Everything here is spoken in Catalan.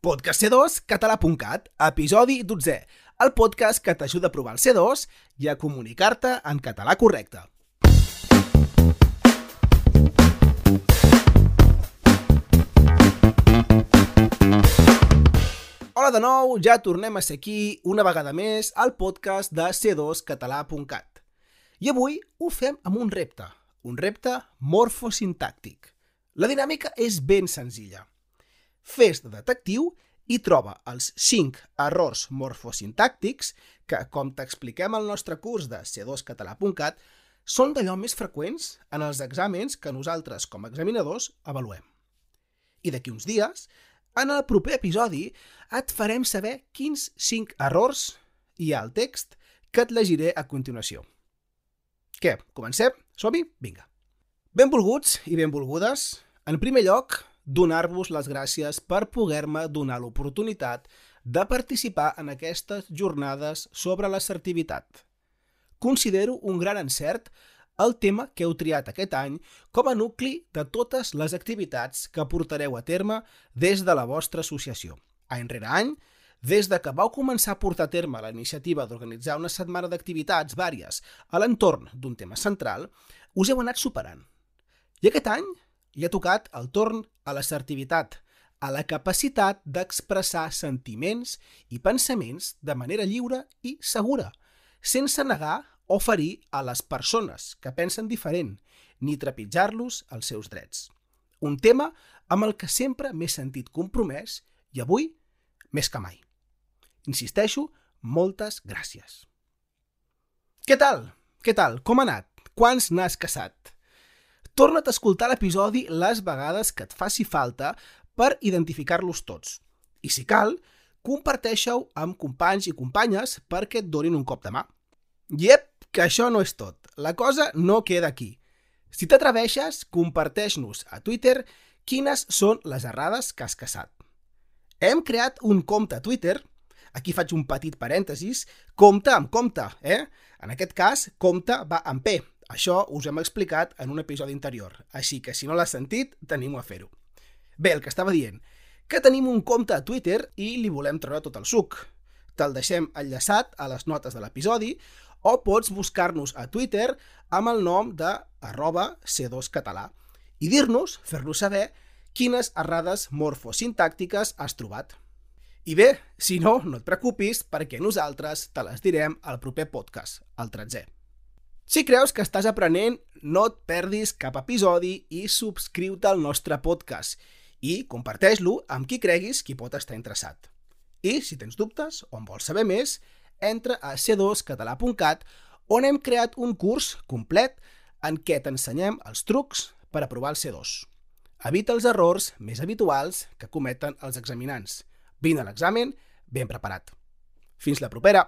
Podcast C2 català.cat, episodi 12, el podcast que t'ajuda a provar el C2 i a comunicar-te en català correcte. Hola de nou, ja tornem a ser aquí una vegada més al podcast de c2català.cat. I avui ho fem amb un repte, un repte morfosintàctic. La dinàmica és ben senzilla. Fes de detectiu i troba els 5 errors morfosintàctics que, com t'expliquem al nostre curs de c2català.cat, són d'allò més freqüents en els exàmens que nosaltres, com a examinadors, avaluem. I d'aquí uns dies, en el proper episodi, et farem saber quins 5 errors hi ha al text que et llegiré a continuació. Què, comencem? Som-hi? Vinga. Benvolguts i benvolgudes. En primer lloc, donar-vos les gràcies per poder-me donar l'oportunitat de participar en aquestes jornades sobre l'assertivitat. Considero un gran encert el tema que heu triat aquest any com a nucli de totes les activitats que portareu a terme des de la vostra associació. Any rere any, des de que vau començar a portar a terme la iniciativa d'organitzar una setmana d'activitats vàries a l'entorn d'un tema central, us heu anat superant. I aquest any hi ha tocat el torn a l'assertivitat, a la capacitat d'expressar sentiments i pensaments de manera lliure i segura, sense negar o ferir a les persones que pensen diferent, ni trepitjar-los els seus drets. Un tema amb el que sempre m'he sentit compromès i avui més que mai. Insisteixo, moltes gràcies. Què tal? Què tal? Com ha anat? Quants n'has caçat? Torna't a escoltar l'episodi les vegades que et faci falta per identificar-los tots. I si cal, comparteixeu amb companys i companyes perquè et donin un cop de mà. Iep, que això no és tot. La cosa no queda aquí. Si t'atreveixes, comparteix-nos a Twitter quines són les errades que has caçat. Hem creat un compte a Twitter, aquí faig un petit parèntesis, compte amb compte, eh? En aquest cas, compte va amb P. Això us hem explicat en un episodi anterior, així que si no l'has sentit, tenim a fer-ho. Bé, el que estava dient, que tenim un compte a Twitter i li volem treure tot el suc. Te'l deixem enllaçat a les notes de l'episodi o pots buscar-nos a Twitter amb el nom de arroba C2català i dir-nos, fer-nos saber, quines errades morfosintàctiques has trobat. I bé, si no, no et preocupis perquè nosaltres te les direm al proper podcast, el 13è. Si creus que estàs aprenent, no et perdis cap episodi i subscriu-te al nostre podcast i comparteix-lo amb qui creguis qui pot estar interessat. I, si tens dubtes o en vols saber més, entra a c2català.cat on hem creat un curs complet en què t'ensenyem els trucs per aprovar el C2. Evita els errors més habituals que cometen els examinants. Vine a l'examen ben preparat. Fins la propera!